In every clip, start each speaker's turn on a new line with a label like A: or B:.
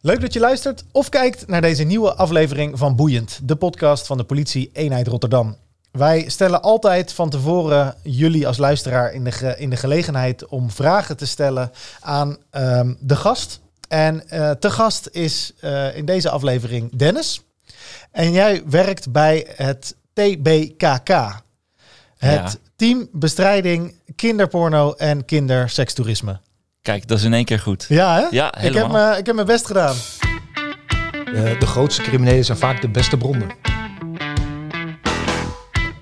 A: Leuk dat je luistert of kijkt naar deze nieuwe aflevering van Boeiend, de podcast van de politie eenheid Rotterdam. Wij stellen altijd van tevoren jullie als luisteraar in de, ge- in de gelegenheid om vragen te stellen aan ehm, de gast. En eh te gast is eh, in deze aflevering Dennis. En jij werkt bij het TBKK. Het
B: Ja.
A: Team Bestrijding Kinderporno en Kindersekstoerisme.
B: Kijk, dat is in één keer goed.
A: Ja, hè?
B: Ja,
A: ik, heb
B: helemaal.
A: me, ik heb mijn best gedaan.
C: Eh, de grootste criminelen zijn vaak de beste bronnen.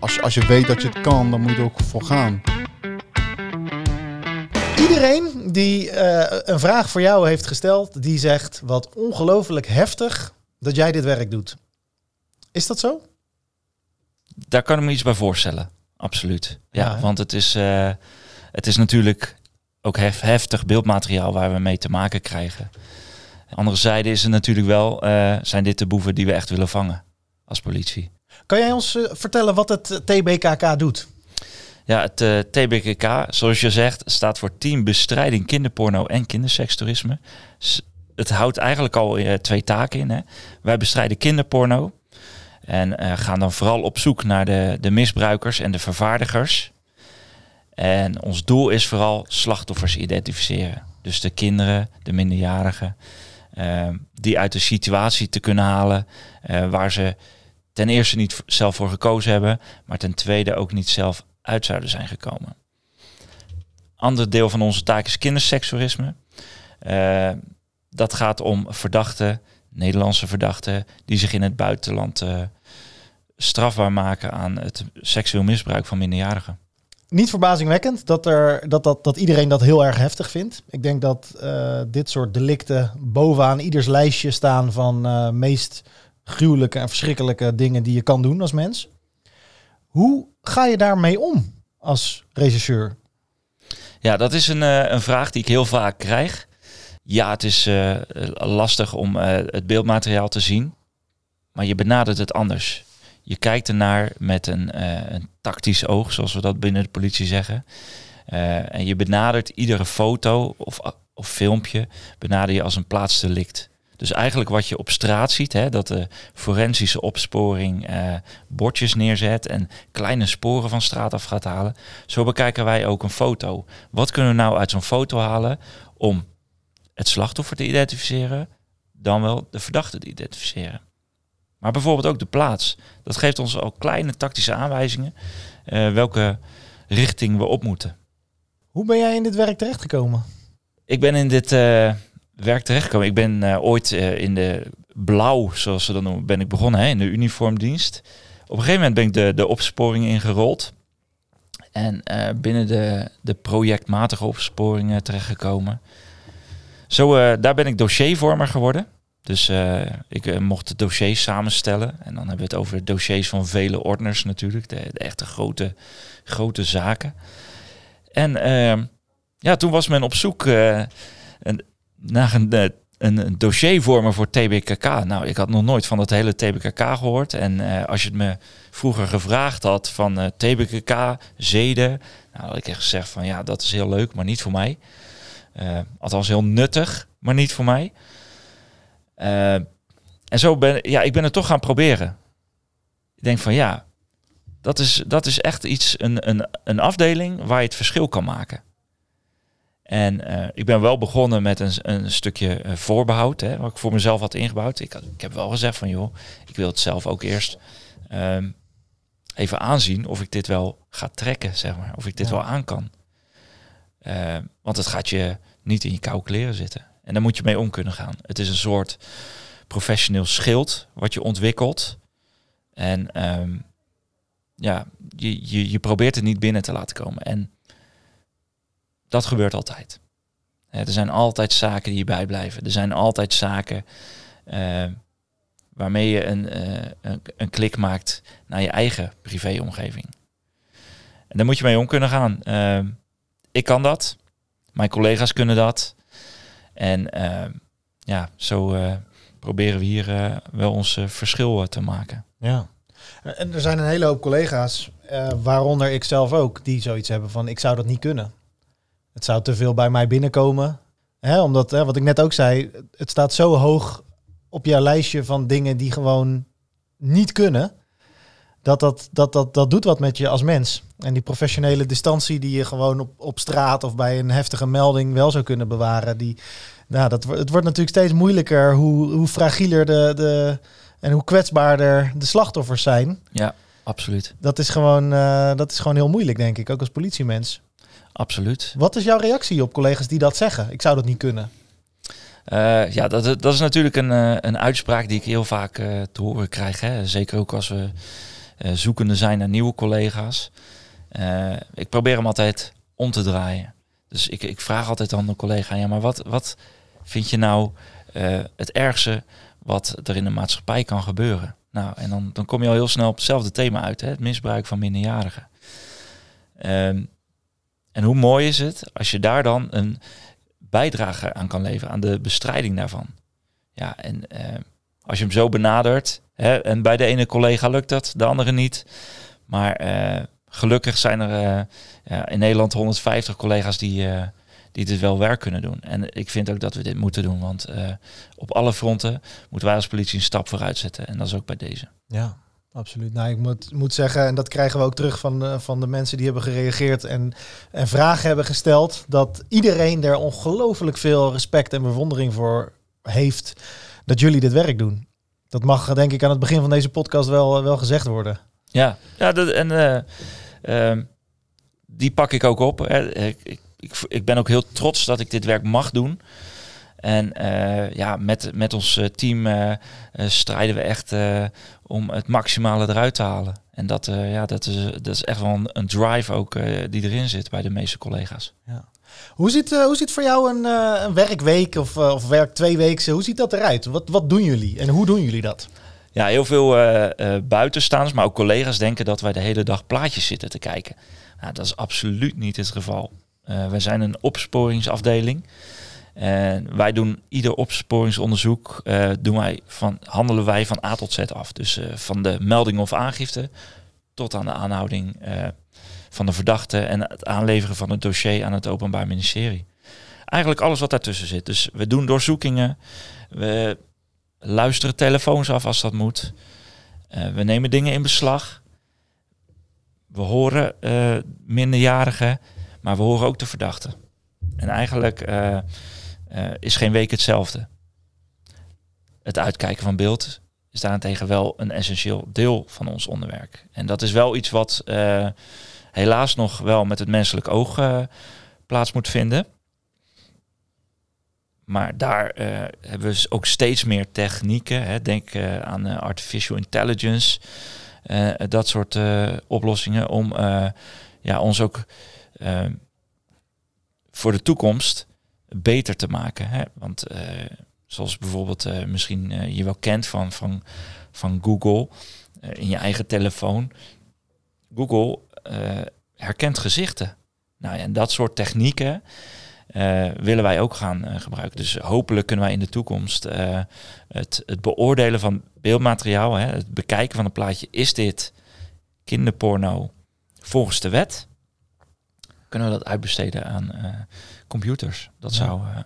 D: Als je, als je weet dat je het kan, dan moet je er ook voor gaan.
A: Iedereen die eh, een vraag voor jou heeft gesteld, die zegt wat ongelooflijk heftig dat jij dit werk doet. Is dat zo?
B: Daar kan ik me iets bij voorstellen. Absoluut. Ja, want het is, eh, het is natuurlijk ook hef- heftig beeldmateriaal waar we mee te maken krijgen. Andere zijde is het natuurlijk wel, eh, zijn dit de boeven die we echt willen vangen als politie.
A: Kan jij ons eh, vertellen wat het eh, TBKK doet?
B: Ja, het TBKK, zoals je zegt, staat voor Team Bestrijding Kinderporno en Kindersekstoerisme. S- Het houdt eigenlijk al twee taken in. Hè. Wij bestrijden kinderporno en gaan dan vooral op zoek naar de, de misbruikers en de vervaardigers. En ons doel is vooral slachtoffers identificeren. Dus de kinderen, de minderjarigen, eh, die uit de situatie te kunnen halen eh, waar ze ten eerste niet zelf voor gekozen hebben, maar ten tweede ook niet zelf uit zouden zijn gekomen. Ander deel van onze taak is kinderseksualisme. Eh, dat gaat om verdachten, Nederlandse verdachten, die zich in het buitenland eh, strafbaar maken aan het seksueel misbruik van minderjarigen.
A: Niet verbazingwekkend dat, er, dat, dat, dat iedereen dat heel erg heftig vindt. Ik denk dat eh, dit soort delicten bovenaan ieders lijstje staan van eh, meest gruwelijke en verschrikkelijke dingen die je kan doen als mens. Hoe ga je daarmee om als regisseur?
B: Ja, dat is een, eh, een vraag die ik heel vaak krijg. Ja, het is lastig om het beeldmateriaal te zien, maar je benadert het anders. Je kijkt ernaar met een, eh, een tactisch oog, zoals we dat binnen de politie zeggen. Eh, en je benadert iedere foto of, of filmpje benader je als een plaatsdelict. Dus eigenlijk wat je op straat ziet, hè, dat de forensische opsporing eh, bordjes neerzet en kleine sporen van straat af gaat halen. Zo bekijken wij ook een foto. Wat kunnen we nou uit zo'n foto halen om het slachtoffer te identificeren, dan wel de verdachte te identificeren? Maar bijvoorbeeld ook de plaats. Dat geeft ons al kleine tactische aanwijzingen eh, welke richting we op moeten.
A: Hoe ben jij in dit werk terechtgekomen?
B: Ik ben in dit eh, werk terechtgekomen. Ik ben eh, ooit in de blauw, zoals ze dat noemen, ben ik begonnen, hè, in de uniformdienst. Op een gegeven moment ben ik de, de opsporing ingerold. En binnen de, de projectmatige opsporingen terechtgekomen. Zo, daar ben ik dossiervormer geworden. Dus eh, ik eh, mocht de dossiers samenstellen. En dan hebben we het over dossiers van vele ordners natuurlijk. De, de echte grote, grote zaken. En ehm, ja, toen was men op zoek eh, een, naar een, een, een dossiervormer voor TBKK. Nou, ik had nog nooit van dat hele TBKK gehoord. En als je het me vroeger gevraagd had van TBKK, zeden, nou had ik echt gezegd van ja, dat is heel leuk, maar niet voor mij. Althans heel nuttig, maar niet voor mij. Eh, en zo ben ja, ik ben het toch gaan proberen. Ik denk van ja, dat is, dat is echt iets, een, een, een afdeling waar je het verschil kan maken. En eh, ik ben wel begonnen met een, een stukje eh, voorbehoud, hè, wat ik voor mezelf had ingebouwd. Ik, had, ik heb wel gezegd van joh, ik wil het zelf ook eerst ehm, even aanzien of ik dit wel ga trekken, zeg maar. Of ik dit
A: Ja.
B: wel aan kan. Want het gaat je niet in je koude kleren zitten. En daar moet je mee om kunnen gaan. Het is een soort professioneel schild wat je ontwikkelt. En ehm, ja, je, je, je probeert het niet binnen te laten komen. En dat gebeurt altijd. Er zijn altijd zaken die je bijblijven. Er zijn altijd zaken eh, waarmee je een, eh, een, een klik maakt naar je eigen privéomgeving. En daar moet je mee om kunnen gaan. Eh, ik kan dat. Mijn collega's kunnen dat. En eh, ja, zo eh, proberen we hier eh, wel ons eh, verschil te maken.
A: Ja. En er zijn een hele hoop collega's, waaronder ik zelf ook, die zoiets hebben van ik zou dat niet kunnen. Het zou te veel bij mij binnenkomen. Hè, omdat, hè, wat ik net ook zei, het staat zo hoog op jouw lijstje van dingen die gewoon niet kunnen. Dat dat, dat, dat, dat doet wat met je als mens. En die professionele distantie die je gewoon op, op straat of bij een heftige melding wel zou kunnen bewaren. Die, nou, dat, het wordt natuurlijk steeds moeilijker hoe, hoe fragieler de, de, en hoe kwetsbaarder de slachtoffers zijn.
B: Ja, absoluut.
A: Dat is, gewoon, eh, dat is gewoon heel moeilijk, denk ik, ook als politiemens.
B: Absoluut.
A: Wat is jouw reactie op collega's die dat zeggen? Ik zou dat niet kunnen.
B: Eh, ja, dat, dat is natuurlijk een, eh, een uitspraak die ik heel vaak te horen krijg. Hè. Zeker ook als we zoekende zijn naar nieuwe collega's. Eh, ik probeer hem altijd om te draaien. Dus ik, ik vraag altijd aan de collega, ja, maar wat, wat vind je nou eh, het ergste wat er in de maatschappij kan gebeuren? Nou, en dan, dan kom je al heel snel op hetzelfde thema uit, hè, het misbruik van minderjarigen. Ehm, en hoe mooi is het als je daar dan een bijdrage aan kan leveren, aan de bestrijding daarvan. Ja, en eh, als je hem zo benadert, en bij de ene collega lukt dat, de andere niet. Maar eh, gelukkig zijn er eh, in Nederland 150 collega's die, eh, die dit wel werk kunnen doen. En ik vind ook dat we dit moeten doen, want op alle fronten moeten wij als politie een stap vooruit zetten. En dat is ook bij deze.
A: Ja, absoluut. Nou, ik moet, moet zeggen, en dat krijgen we ook terug van, van de mensen die hebben gereageerd en, en vragen hebben gesteld, dat iedereen er ongelooflijk veel respect en bewondering voor heeft dat jullie dit werk doen. Dat mag denk ik aan het begin van deze podcast wel, wel gezegd worden.
B: Ja, ja dat, en eh, ehm, die pak ik ook op. Ik, ik, ik, ben ook heel trots dat ik dit werk mag doen. En eh, ja, met, met ons eh, team strijden we echt om het maximale eruit te halen. En dat, ja, dat, is, dat is echt wel een, een drive ook die erin zit bij de meeste collega's.
A: Hoe ziet, eh, hoe ziet voor jou een, eh, een werkweek of, eh, of werk twee weken, hoe ziet dat eruit? Wat, wat doen jullie en hoe doen jullie dat?
B: Ja, heel veel buitenstaanders, maar ook collega's denken dat wij de hele dag plaatjes zitten te kijken. Nou, dat is absoluut niet het geval. Eh wij zijn een opsporingsafdeling. En wij doen ieder opsporingsonderzoek, doen wij van, handelen wij van A tot Z af. Dus van de melding of aangifte tot aan de aanhouding van de verdachte en het aanleveren van het dossier aan het Openbaar Ministerie. Eigenlijk alles wat daartussen zit. Dus we doen doorzoekingen, we luisteren telefoons af als dat moet. Eh, we nemen dingen in beslag. We horen eh, minderjarigen, maar we horen ook de verdachten. En eigenlijk eh, is geen week hetzelfde. Het uitkijken van beeld is daarentegen wel een essentieel deel van ons onderwerk. En dat is wel iets wat helaas nog wel met het menselijk oog eh, plaats moet vinden. Maar daar eh, hebben we ook steeds meer technieken. Hè. Denk eh, aan artificial intelligence. dat soort oplossingen om ja, ons ook eh, voor de toekomst beter te maken. Hè. Want zoals bijvoorbeeld misschien je wel kent van, van, van Google in je eigen telefoon. Google herkent gezichten. Nou ja, en dat soort technieken eh, willen wij ook gaan eh, gebruiken. Dus hopelijk kunnen wij in de toekomst eh, het, het beoordelen van beeldmateriaal, hè, het bekijken van een plaatje, is dit kinderporno volgens de wet? Kunnen we dat uitbesteden aan eh, computers? Dat
A: Ja.
B: zou eh,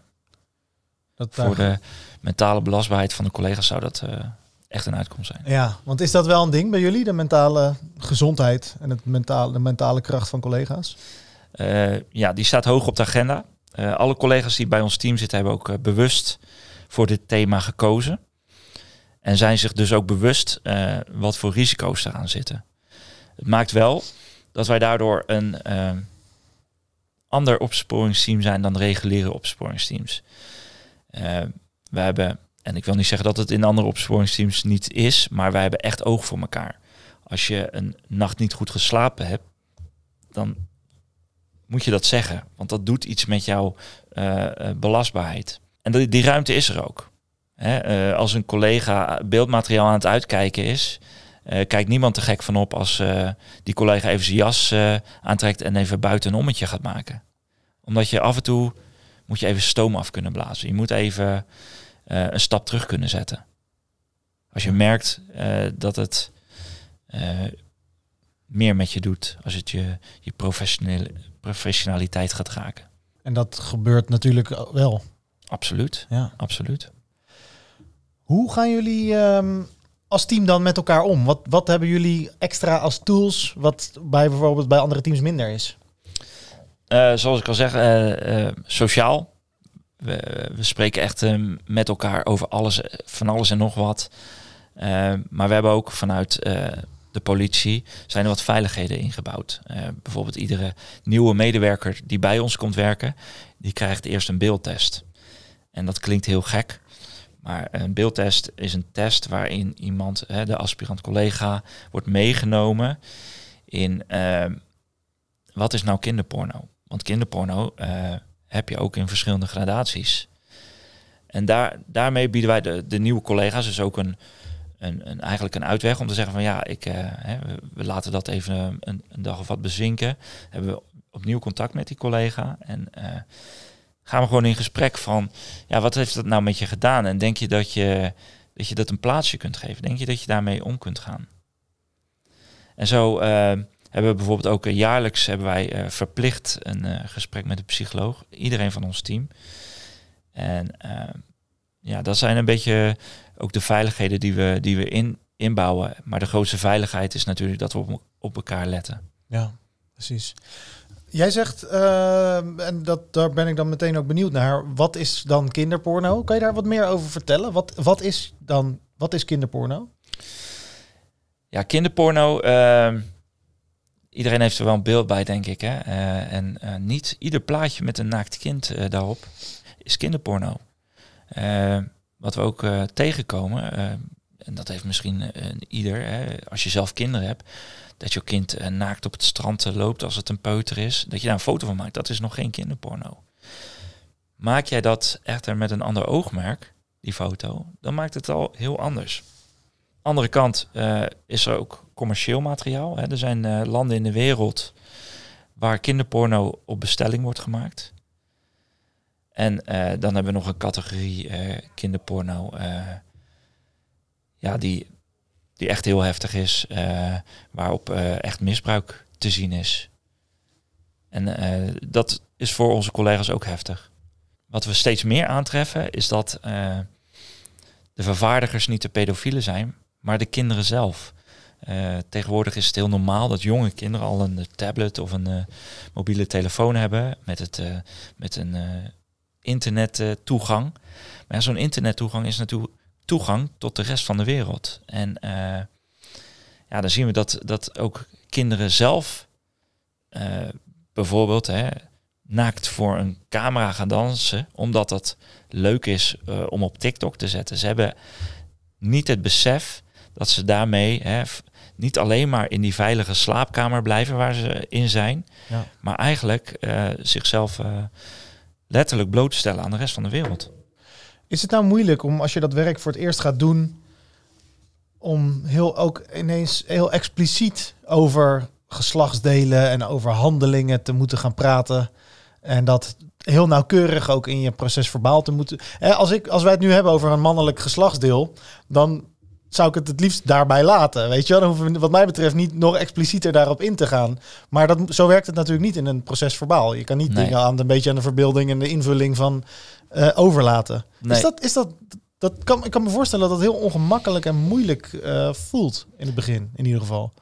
A: Dat,
B: voor de mentale belastbaarheid van de collega's zou dat eh, echt een uitkomst zijn.
A: Ja, want is dat wel een ding bij jullie, de mentale gezondheid en het mentale, de mentale kracht van collega's?
B: Eh, ja, die staat hoog op de agenda. Eh, alle collega's die bij ons team zitten hebben ook eh, bewust voor dit thema gekozen. En zijn zich dus ook bewust wat voor risico's eraan zitten. Het maakt wel dat wij daardoor een ander opsporingsteam zijn dan reguliere opsporingsteams. We hebben, en ik wil niet zeggen dat het in andere opsporingsteams niet is, maar wij hebben echt oog voor elkaar. Als je een nacht niet goed geslapen hebt, dan moet je dat zeggen. Want dat doet iets met jouw eh, eh, belastbaarheid. En die, die ruimte is er ook. Hè, eh, als een collega beeldmateriaal aan het uitkijken is, kijkt niemand er gek van op als die collega even zijn jas aantrekt en even buiten een ommetje gaat maken. Omdat je af en toe moet je even stoom af kunnen blazen. Je moet even eh, een stap terug kunnen zetten. Als je merkt eh, dat het eh, meer met je doet, als het je, je professionele, professionaliteit gaat raken.
A: En dat gebeurt natuurlijk wel.
B: absoluut.
A: Ja.
B: Absoluut.
A: Hoe gaan jullie ehm, als team dan met elkaar om? Wat, wat hebben jullie extra als tools, wat bij bijvoorbeeld bij andere teams minder is?
B: Zoals ik al zeg, sociaal. We, spreken echt eh, met elkaar over alles, eh, van alles en nog wat. Eh, maar we hebben ook vanuit de politie zijn er wat veiligheden ingebouwd. Bijvoorbeeld iedere nieuwe medewerker die bij ons komt werken, die krijgt eerst een beeldtest. En dat klinkt heel gek. Maar een beeldtest is een test waarin iemand, hè, de aspirant collega, wordt meegenomen in wat is nou kinderporno? Want kinderporno heb je ook in verschillende gradaties. En daar, daarmee bieden wij de, de nieuwe collega's dus ook een, een, een, eigenlijk een uitweg om te zeggen van ja, ik, eh, we laten dat even een, een dag of wat bezinken. Hebben we opnieuw contact met die collega en eh, gaan we gewoon in gesprek van ja, wat heeft dat nou met je gedaan? En denk je dat je dat, je dat een plaatsje kunt geven? Denk je dat je daarmee om kunt gaan? En zo eh, hebben we bijvoorbeeld ook eh, jaarlijks hebben wij eh, verplicht een eh, gesprek met een psycholoog. Iedereen van ons team. En eh, ja, dat zijn een beetje ook de veiligheden die we, die we in, inbouwen. Maar de grootste veiligheid is natuurlijk dat we op, op elkaar letten.
A: Ja, precies. Jij zegt, ehm, en dat, daar ben ik dan meteen ook benieuwd naar, wat is dan kinderporno? Kan je daar wat meer over vertellen? Wat, wat is dan, wat is kinderporno?
B: Ja, kinderporno. ehm, iedereen heeft er wel een beeld bij, denk ik. Hè? Eh, en eh, niet ieder plaatje met een naakt kind eh, daarop is kinderporno. Wat we ook tegenkomen, en dat heeft misschien ieder, hè, als je zelf kinderen hebt, dat je kind naakt op het strand loopt als het een peuter is, dat je daar een foto van maakt, dat is nog geen kinderporno. Maak jij dat echter met een ander oogmerk, die foto, dan maakt het al heel anders. Andere kant eh, is er ook commercieel materiaal. Hè. Er zijn eh, landen in de wereld waar kinderporno op bestelling wordt gemaakt. En eh, dan hebben we nog een categorie kinderporno. ja, die, die echt heel heftig is. waarop echt misbruik te zien is. En dat is voor onze collega's ook heftig. Wat we steeds meer aantreffen is dat de vervaardigers niet de pedofielen zijn, maar de kinderen zelf. Eh, tegenwoordig is het heel normaal dat jonge kinderen al een tablet of een eh, mobiele telefoon hebben met, het, eh, met een eh, internettoegang. maar zo'n internettoegang is natuurlijk toegang tot de rest van de wereld. En eh, ja, dan zien we dat, dat ook kinderen zelf eh, bijvoorbeeld hè, naakt voor een camera gaan dansen, omdat dat leuk is eh, om op TikTok te zetten. Ze hebben niet het besef dat ze daarmee hè, niet alleen maar in die veilige slaapkamer blijven waar ze in zijn,
A: Ja.
B: maar eigenlijk eh, zichzelf eh, letterlijk blootstellen aan de rest van de wereld.
A: Is het nou moeilijk om als je dat werk voor het eerst gaat doen, om heel ook ineens heel expliciet over geslachtsdelen en over handelingen te moeten gaan praten en dat heel nauwkeurig ook in je proces verbaal te moeten. Hè, als, ik, als wij het nu hebben over een mannelijk geslachtsdeel, dan zou ik het het liefst daarbij laten. Weet je wel, dan hoeven we wat mij betreft niet nog explicieter daarop in te gaan. Maar dat, zo werkt het natuurlijk niet in een proces verbaal. Je kan niet
B: Nee.
A: dingen aan een beetje aan de verbeelding en de invulling van eh, overlaten.
B: Nee.
A: Is dat, is dat, dat kan, ik kan me voorstellen dat het heel ongemakkelijk en moeilijk eh, voelt in het begin, in ieder geval.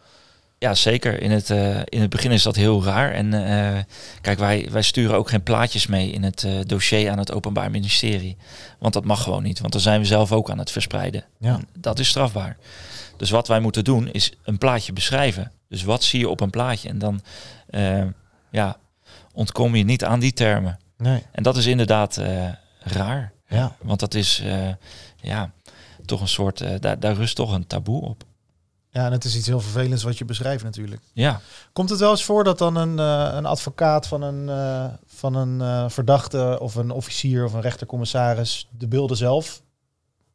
B: Ja, zeker. In het, eh, in het begin is dat heel raar. En eh, kijk, wij, wij sturen ook geen plaatjes mee in het eh, dossier aan het Openbaar Ministerie. Want dat mag gewoon niet, want dan zijn we zelf ook aan het verspreiden.
A: Ja.
B: En dat is strafbaar. Dus wat wij moeten doen is een plaatje beschrijven. Dus wat zie je op een plaatje? En dan ja, ontkom je niet aan die termen.
A: Nee.
B: En dat is inderdaad raar.
A: Ja.
B: Want dat is ja, toch een soort, daar, daar rust toch een taboe op.
A: ja, en het is iets heel vervelends wat je beschrijft natuurlijk.
B: Ja,
A: Komt het wel eens voor dat dan een, eh, een advocaat van een, eh, van een eh, verdachte of een officier of een rechtercommissaris de beelden zelf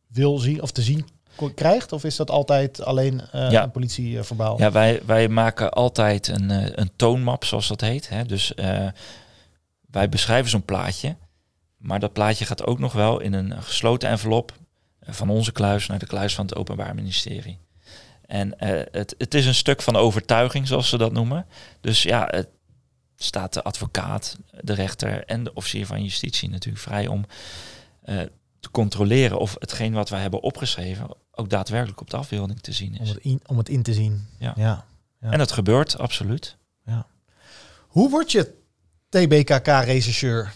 A: wil zien of te zien krijgt? Of is dat altijd alleen
B: Ja.
A: een politieverbaal?
B: Ja, wij, wij maken altijd een, een toonmap, zoals dat heet. Hè. Dus wij beschrijven zo'n plaatje. Maar dat plaatje gaat ook nog wel in een gesloten envelop van onze kluis naar de kluis van het Openbaar Ministerie. En eh, het, het is een stuk van overtuiging, zoals ze dat noemen. Dus ja, het staat de advocaat, de rechter en de officier van justitie natuurlijk vrij om eh, te controleren of hetgeen wat wij hebben opgeschreven ook daadwerkelijk op de afbeelding te zien
A: Om
B: is.
A: het in, om het in te zien.
B: Ja.
A: ja. ja.
B: En dat gebeurt absoluut.
A: Hoe word je TBKK-rechercheur?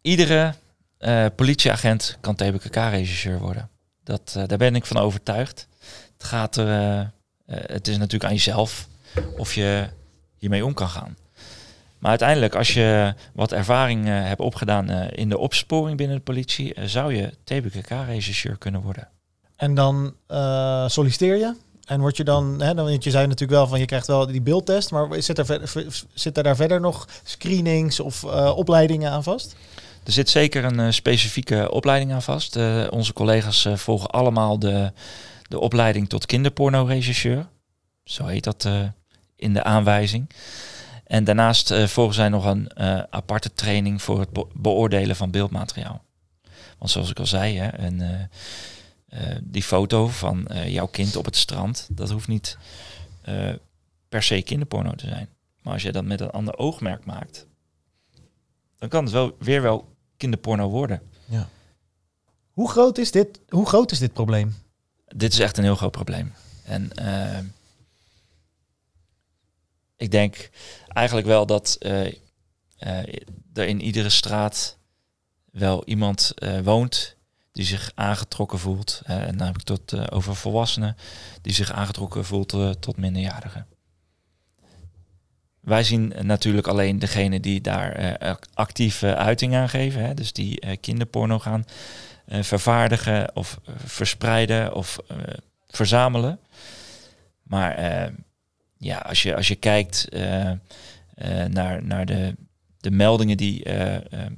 B: Iedere eh, politieagent kan TBKK-regisseur worden. Dat, daar ben ik van overtuigd. Het, gaat er, eh, eh, het is natuurlijk aan jezelf of je hiermee om kan gaan. Maar uiteindelijk, als je wat ervaring eh, hebt opgedaan in de opsporing binnen de politie, zou je TBKK-regisseur kunnen worden.
A: En dan solliciteer je. En word je dan, hè, dan, want je zei natuurlijk wel van je krijgt wel die beeldtest, maar zit er, zit er daar verder nog screenings of opleidingen aan vast?
B: Er zit zeker een specifieke opleiding aan vast. Onze collega's volgen allemaal de, de opleiding tot kinderporno-regisseur. Zo heet dat eh, in de aanwijzing. En daarnaast eh, volgen zij nog een eh, aparte training voor het be- beoordelen van beeldmateriaal. Want zoals ik al zei, hè, een, die foto van jouw kind op het strand, dat hoeft niet per se kinderporno te zijn. Maar als je dat met een ander oogmerk maakt, dan kan het wel weer wel kinderporno worden.
A: Hoe groot is dit, hoe groot is dit probleem?
B: Dit is echt een heel groot probleem. En eh, ik denk eigenlijk wel dat eh, eh, er in iedere straat wel iemand woont die zich aangetrokken voelt. en dan heb ik tot over volwassenen die zich aangetrokken voelt tot minderjarigen. Wij zien natuurlijk alleen degene die daar actief eh, uiting aan geven. Hè, dus die kinderporno gaan vervaardigen of eh, verspreiden of eh, verzamelen. Maar eh, ja, als je, als je kijkt eh, eh, naar, naar de, de meldingen die eh, eh,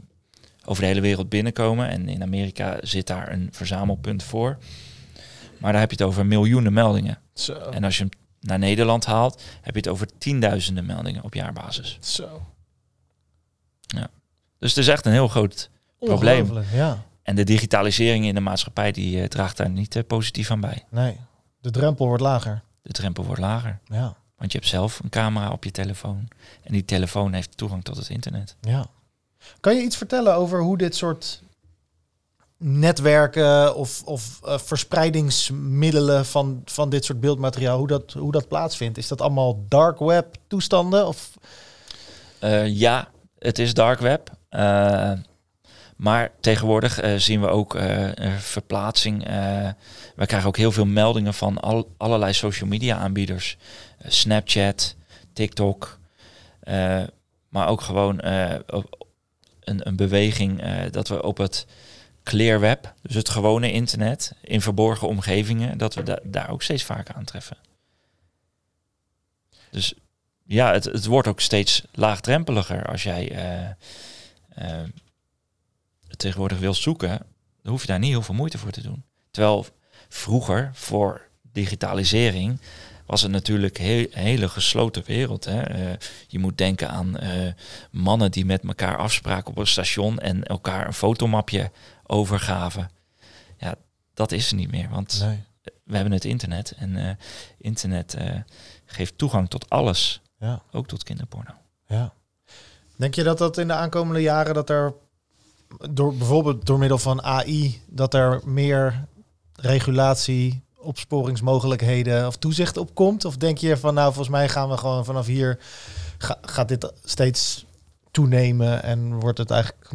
B: over de hele wereld binnenkomen. En in Amerika zit daar een verzamelpunt voor. Maar daar heb je het over miljoenen meldingen.
A: Zo.
B: En als je hem naar Nederland haalt, heb je het over tienduizenden meldingen op jaarbasis.
A: Zo.
B: Dus het is echt een heel groot Probleem.
A: Ja.
B: En de digitalisering in de maatschappij die eh, draagt daar niet eh, positief aan bij.
A: Nee. De drempel wordt lager.
B: De drempel wordt lager.
A: Ja.
B: Want je hebt zelf een camera op je telefoon. En die telefoon heeft toegang tot het internet.
A: Ja. Kan je iets vertellen over hoe dit soort netwerken of, of eh, verspreidingsmiddelen van, van dit soort beeldmateriaal, hoe dat, hoe dat plaatsvindt? Is dat allemaal dark web toestanden? Of
B: ja, het is dark web. Eh, maar tegenwoordig eh, zien we ook een verplaatsing. eh we krijgen ook heel veel meldingen van al, allerlei social media aanbieders. Snapchat, TikTok. maar ook gewoon een, een beweging dat we op het clear web, dus het gewone internet, in verborgen omgevingen, dat we da- daar ook steeds vaker aantreffen. Dus ja, het, het wordt ook steeds laagdrempeliger als jij tegenwoordig wil zoeken. Dan hoef je daar niet heel veel moeite voor te doen. Terwijl vroeger, voor digitalisering, was het natuurlijk een heel, hele gesloten wereld. Hè? Eh, je moet denken aan eh, mannen die met elkaar afspraken op een station en elkaar een fotomapje overgaven. Ja, dat is er niet meer, want
A: nee.
B: we hebben het internet. En eh, internet geeft toegang tot alles,
A: Ja.
B: ook tot kinderporno.
A: Ja. Denk je dat dat in de aankomende jaren dat er door bijvoorbeeld door middel van AI dat er meer regulatie, opsporingsmogelijkheden of toezicht op komt? Of denk je van nou volgens mij gaan we gewoon vanaf hier ga- gaat dit steeds toenemen en wordt het eigenlijk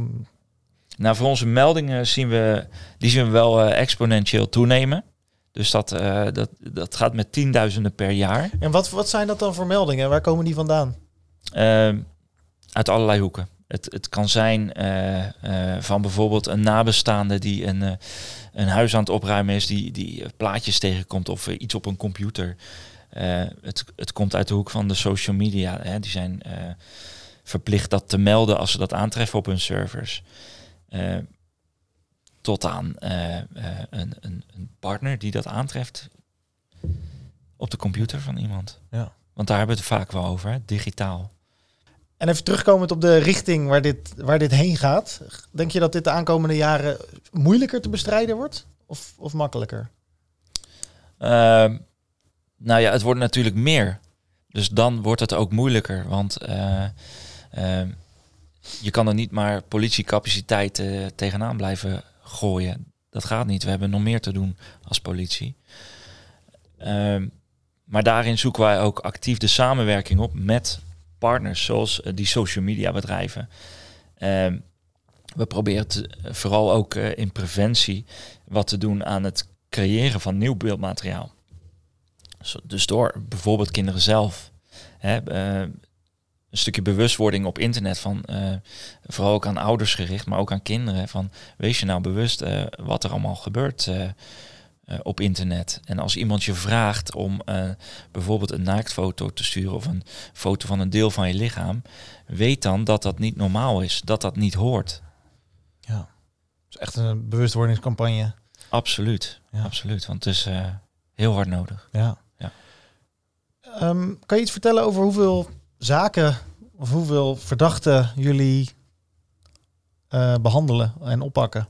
B: Nou, voor onze meldingen zien we, die zien we wel eh, exponentieel toenemen. Dus dat, eh, dat, dat gaat met tienduizenden per jaar.
A: en wat, wat zijn dat dan voor meldingen? Waar komen die vandaan?
B: Ehm, uit allerlei hoeken. Het, het kan zijn eh, eh, van bijvoorbeeld een nabestaande die een, eh, een huis aan het opruimen is, die, die plaatjes tegenkomt of iets op een computer. Het, het komt uit de hoek van de social media. Hè. Die zijn verplicht dat te melden als ze dat aantreffen op hun servers. Tot aan een, een, een partner die dat aantreft op de computer van iemand.
A: Ja.
B: Want daar hebben we het vaak wel over, hè? digitaal.
A: En even terugkomend op de richting waar dit, waar dit heen gaat. Denk je dat dit de aankomende jaren moeilijker te bestrijden wordt? Of, of makkelijker?
B: Ehm, nou ja, het wordt natuurlijk meer. Dus dan wordt het ook moeilijker. Want eh, ehm, je kan er niet maar politiecapaciteit eh, tegenaan blijven gooien. Dat gaat niet. We hebben nog meer te doen als politie. Ehm, maar daarin zoeken wij ook actief de samenwerking op met partners, zoals eh, die social media bedrijven. Ehm, we proberen te- vooral ook eh, in preventie wat te doen aan het creëren van nieuw beeldmateriaal. Dus door bijvoorbeeld kinderen zelf. Hè, eh, een stukje bewustwording op internet van eh, vooral ook aan ouders gericht, maar ook aan kinderen. Van wees je nou bewust eh, wat er allemaal gebeurt eh, op internet. En als iemand je vraagt om eh, bijvoorbeeld een naaktfoto te sturen of een foto van een deel van je lichaam, weet dan dat dat niet normaal is, dat dat niet hoort.
A: Ja. Het is echt een bewustwordingscampagne.
B: Absoluut,
A: Ja.
B: absoluut. Want het is eh, heel hard nodig.
A: Ja.
B: Ja.
A: Ehm, kan je iets vertellen over hoeveel zaken of hoeveel verdachten jullie eh, behandelen en oppakken?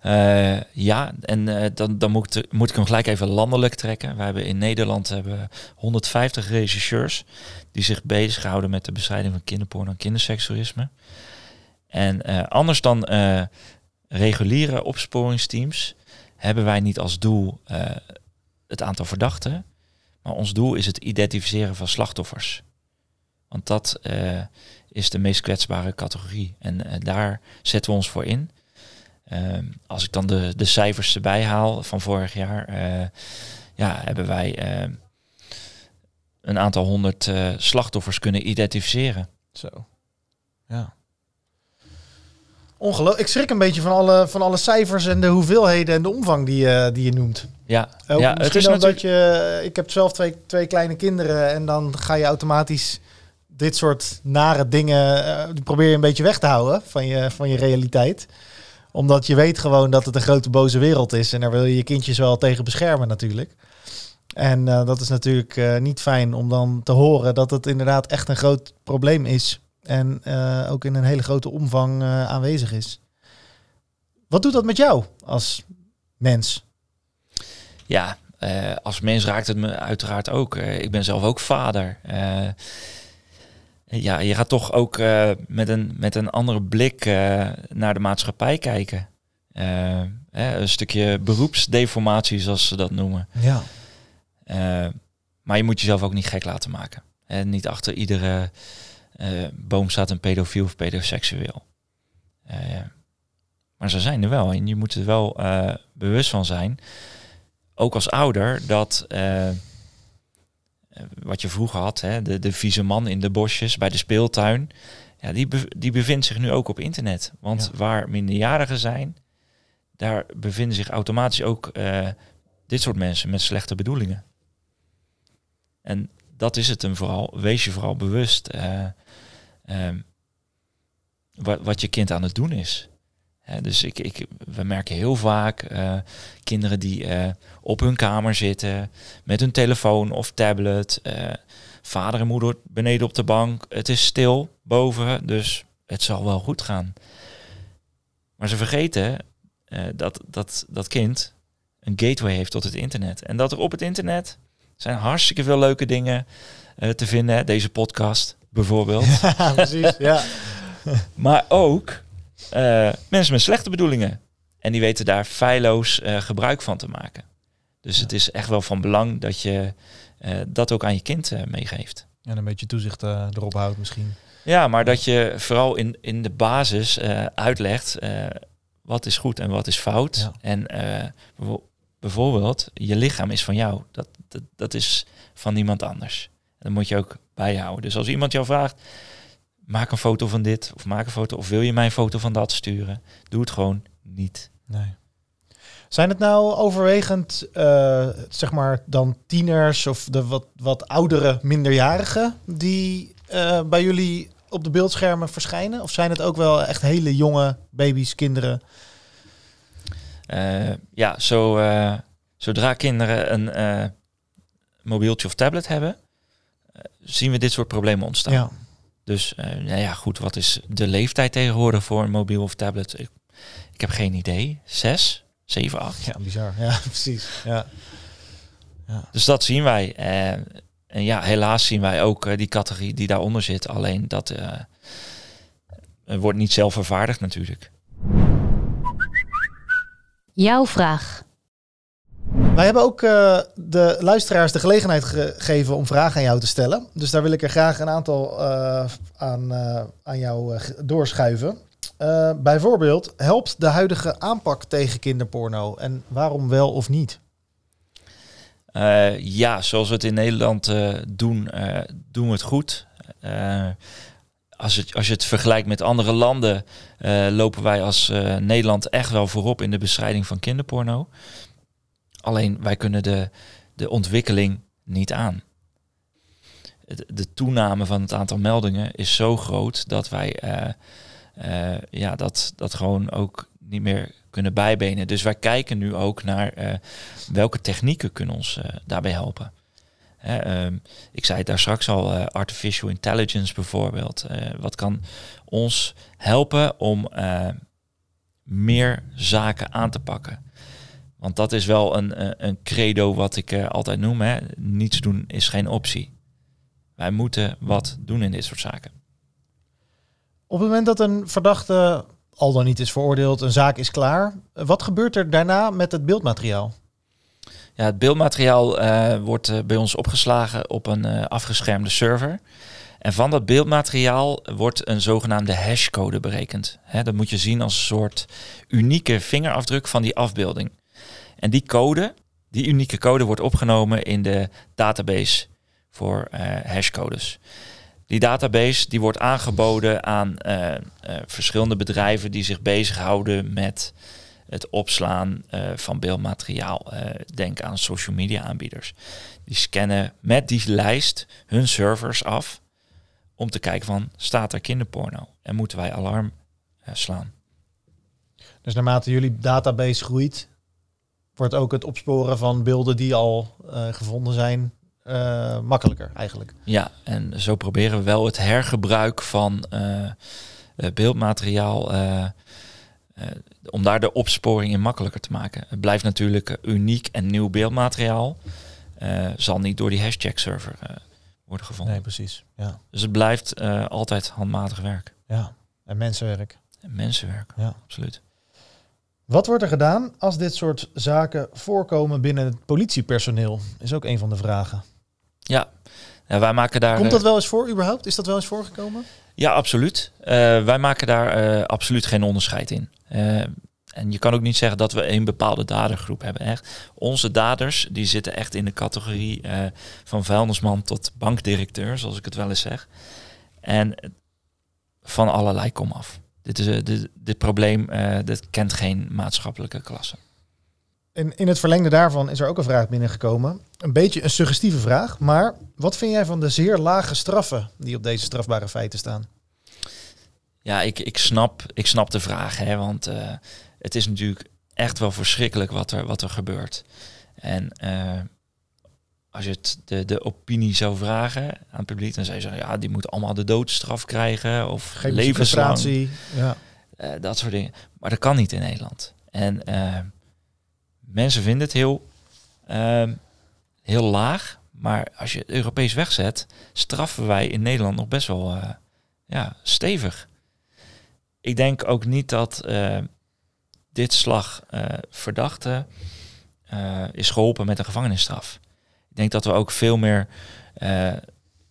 B: Eh, ja, en eh, dan, dan moet, ik- moet ik hem gelijk even landelijk trekken. We hebben in Nederland hebben we 150 rechercheurs die zich bezighouden met de bestrijding van kinderporno en kinderseksualisme. En eh, anders dan reguliere opsporingsteams hebben wij niet als doel het aantal verdachten, maar ons doel is het identificeren van slachtoffers. Want dat is de meest kwetsbare categorie. En daar zetten we ons voor in. Ehm, als ik dan de, de cijfers erbij haal van vorig jaar, eh, ja, hebben wij eh, een aantal honderd eh, slachtoffers kunnen identificeren.
A: Zo. Ja. Ongelooflijk. Ik schrik een beetje van alle, van alle cijfers en de hoeveelheden en de omvang die, je die je noemt.
B: Ja, ja het is
A: ook
B: natuurlijk.
A: dat je... Ik heb zelf twee, twee kleine kinderen en dan ga je automatisch dit soort nare dingen... eh, die probeer je een beetje weg te houden van je, van je realiteit. Omdat je weet gewoon dat het een grote boze wereld is. En daar wil je je kindjes wel tegen beschermen natuurlijk. En eh, dat is natuurlijk eh, niet fijn om dan te horen dat het inderdaad echt een groot probleem is. En eh, ook in een hele grote omvang aanwezig is. Wat doet dat met jou als mens?
B: Ja, als mens raakt het me uiteraard ook. Ik ben zelf ook vader. Ja, je gaat toch ook eh, met, een, met een andere blik eh, naar de maatschappij kijken. Eh, hè, een stukje beroepsdeformatie, zoals ze dat noemen.
A: Ja.
B: Maar je moet jezelf ook niet gek laten maken. En niet achter iedere boom staat een pedofiel of pedoseksueel. Maar ze zijn er wel en je moet er wel bewust van zijn. Ook als ouder dat wat je vroeger had, hè, de, de vieze man in de bosjes bij de speeltuin. Ja, die, die bevindt zich nu ook op internet. Want
A: Ja.
B: waar minderjarigen zijn, daar bevinden zich automatisch ook eh, dit soort mensen met slechte bedoelingen. En dat is het hem vooral. Wees je vooral bewust eh, ehm, wat, wat je kind aan het doen is. Dus ik, ik, we merken heel vaak eh, kinderen die eh, op hun kamer zitten met hun telefoon of tablet. eh, vader en moeder beneden op de bank. Het is stil boven, dus het zal wel goed gaan. Maar ze vergeten dat, dat dat kind een gateway heeft tot het internet. En dat er op het internet zijn hartstikke veel leuke dingen te vinden. Deze podcast bijvoorbeeld.
A: Ja, precies. Ja.
B: Maar ook mensen met slechte bedoelingen. En die weten daar feilloos eh, gebruik van te maken. Dus
A: Ja.
B: het is echt wel van belang dat je eh, dat ook aan je kind eh, meegeeft.
A: En een beetje toezicht eh, erop houdt misschien.
B: Ja, maar dat je vooral in, in de basis eh, uitlegt eh, wat is goed en wat is fout.
A: Ja.
B: En eh, bijvo- bijvoorbeeld, je lichaam is van jou. Dat, dat, dat is van niemand anders. Dat moet je ook bijhouden. Dus als iemand jou vraagt, maak een foto van dit of maak een foto of wil je mij een foto van dat sturen, doe het gewoon niet.
A: Nee. Zijn het nou overwegend, eh, zeg maar, dan tieners of de wat, wat oudere minderjarigen die eh, bij jullie op de beeldschermen verschijnen? Of zijn het ook wel echt hele jonge baby's, kinderen?
B: Eh, ja, zo, zodra kinderen een mobieltje of tablet hebben, zien we dit soort problemen ontstaan.
A: Ja.
B: Dus eh, nou ja, goed, wat is de leeftijd tegenwoordig voor een mobiel of tablet? Ik, ik heb geen idee. Zes, zeven, acht.
A: ja, bizar. Ja, precies. Ja.
B: Dus dat zien wij. Eh, en ja, helaas zien wij ook eh, die categorie die daaronder zit. Alleen dat eh, wordt niet zelf vervaardigd natuurlijk.
E: Jouw vraag.
A: Wij hebben ook eh, de luisteraars de gelegenheid gegeven om vragen aan jou te stellen. Dus daar wil ik er graag een aantal eh, aan, eh, aan jou doorschuiven. Bijvoorbeeld, helpt de huidige aanpak tegen kinderporno? En waarom wel of niet?
B: Ja, zoals we het in Nederland doen, doen we het goed. Als, het, als je het vergelijkt met andere landen, lopen wij als Nederland echt wel voorop in de bestrijding van kinderporno. Alleen wij kunnen de, de ontwikkeling niet aan. De toename van het aantal meldingen is zo groot dat wij eh, eh, ja, dat, dat gewoon ook niet meer kunnen bijbenen. Dus wij kijken nu ook naar eh, welke technieken kunnen ons daarbij helpen. Hè, ehm, ik zei het daar straks al, artificial intelligence bijvoorbeeld. Wat kan ons helpen om meer zaken aan te pakken? Want dat is wel een, een- een credo wat ik eh, altijd noem. Hè. Niets doen is geen optie. Wij moeten wat doen in dit soort zaken.
A: Op het moment dat een verdachte al dan niet is veroordeeld, een zaak is klaar. Wat gebeurt er daarna met het beeldmateriaal?
B: Ja, het beeldmateriaal eh, wordt eh, bij ons opgeslagen op een eh, afgeschermde server. En van dat beeldmateriaal wordt een zogenaamde hashcode berekend. Hè, dat moet je zien als een soort unieke vingerafdruk van die afbeelding. En die code, die unieke code, wordt opgenomen in de database voor eh, hashcodes. Die database die wordt aangeboden aan eh, eh, verschillende bedrijven die zich bezighouden met het opslaan van beeldmateriaal. Denk aan social media aanbieders. Die scannen met die lijst hun servers af om te kijken van staat er kinderporno en moeten wij alarm slaan.
A: Dus naarmate jullie database groeit, wordt ook het opsporen van beelden die al eh, gevonden zijn eh, makkelijker eigenlijk.
B: Ja, en zo proberen we wel het hergebruik van eh, beeldmateriaal. om daar de opsporing in makkelijker te maken. Het blijft natuurlijk uniek en nieuw beeldmateriaal. zal niet door die hashtag server eh, worden gevonden.
A: Nee, precies. Ja.
B: Dus het blijft altijd handmatig werk.
A: ja. En mensenwerk.
B: En mensenwerk,
A: Ja.
B: absoluut.
A: Wat wordt er gedaan als dit soort zaken voorkomen binnen het politiepersoneel? Is ook een van de vragen.
B: Ja, wij maken daar.
A: Komt
B: eh,
A: dat wel eens voor überhaupt? Is dat wel eens voorgekomen?
B: Ja, absoluut. Eh, wij maken daar eh, absoluut geen onderscheid in. Eh, en je kan ook niet zeggen dat we een bepaalde dadergroep hebben. Echt. Onze daders die zitten echt in de categorie eh, van vuilnisman tot bankdirecteur, zoals ik het wel eens zeg. En van allerlei komaf. Dit, is, eh, dit, dit probleem eh, dit kent geen maatschappelijke klasse.
A: En in het verlengde daarvan is er ook een vraag binnengekomen. Een beetje een suggestieve vraag, maar wat vind jij van de zeer lage straffen die op deze strafbare feiten staan?
B: Ja, ik, ik, snap, ik snap de vraag, hè, want eh, het is natuurlijk echt wel verschrikkelijk wat er, wat er gebeurt. En als je het de, de opinie zou vragen aan het publiek, dan zou je zeggen, ja, die moeten allemaal de doodstraf krijgen of
A: Geen
B: levenslang.
A: Ja.
B: eh, dat soort dingen. Maar dat kan niet in Nederland. En eh, mensen vinden het heel, ehm, heel laag, maar als je het Europees wegzet, straffen wij in Nederland nog best wel eh, ja, stevig. Ik denk ook niet dat dit slag verdachte is geholpen met een gevangenisstraf. Denk dat we ook veel meer eh,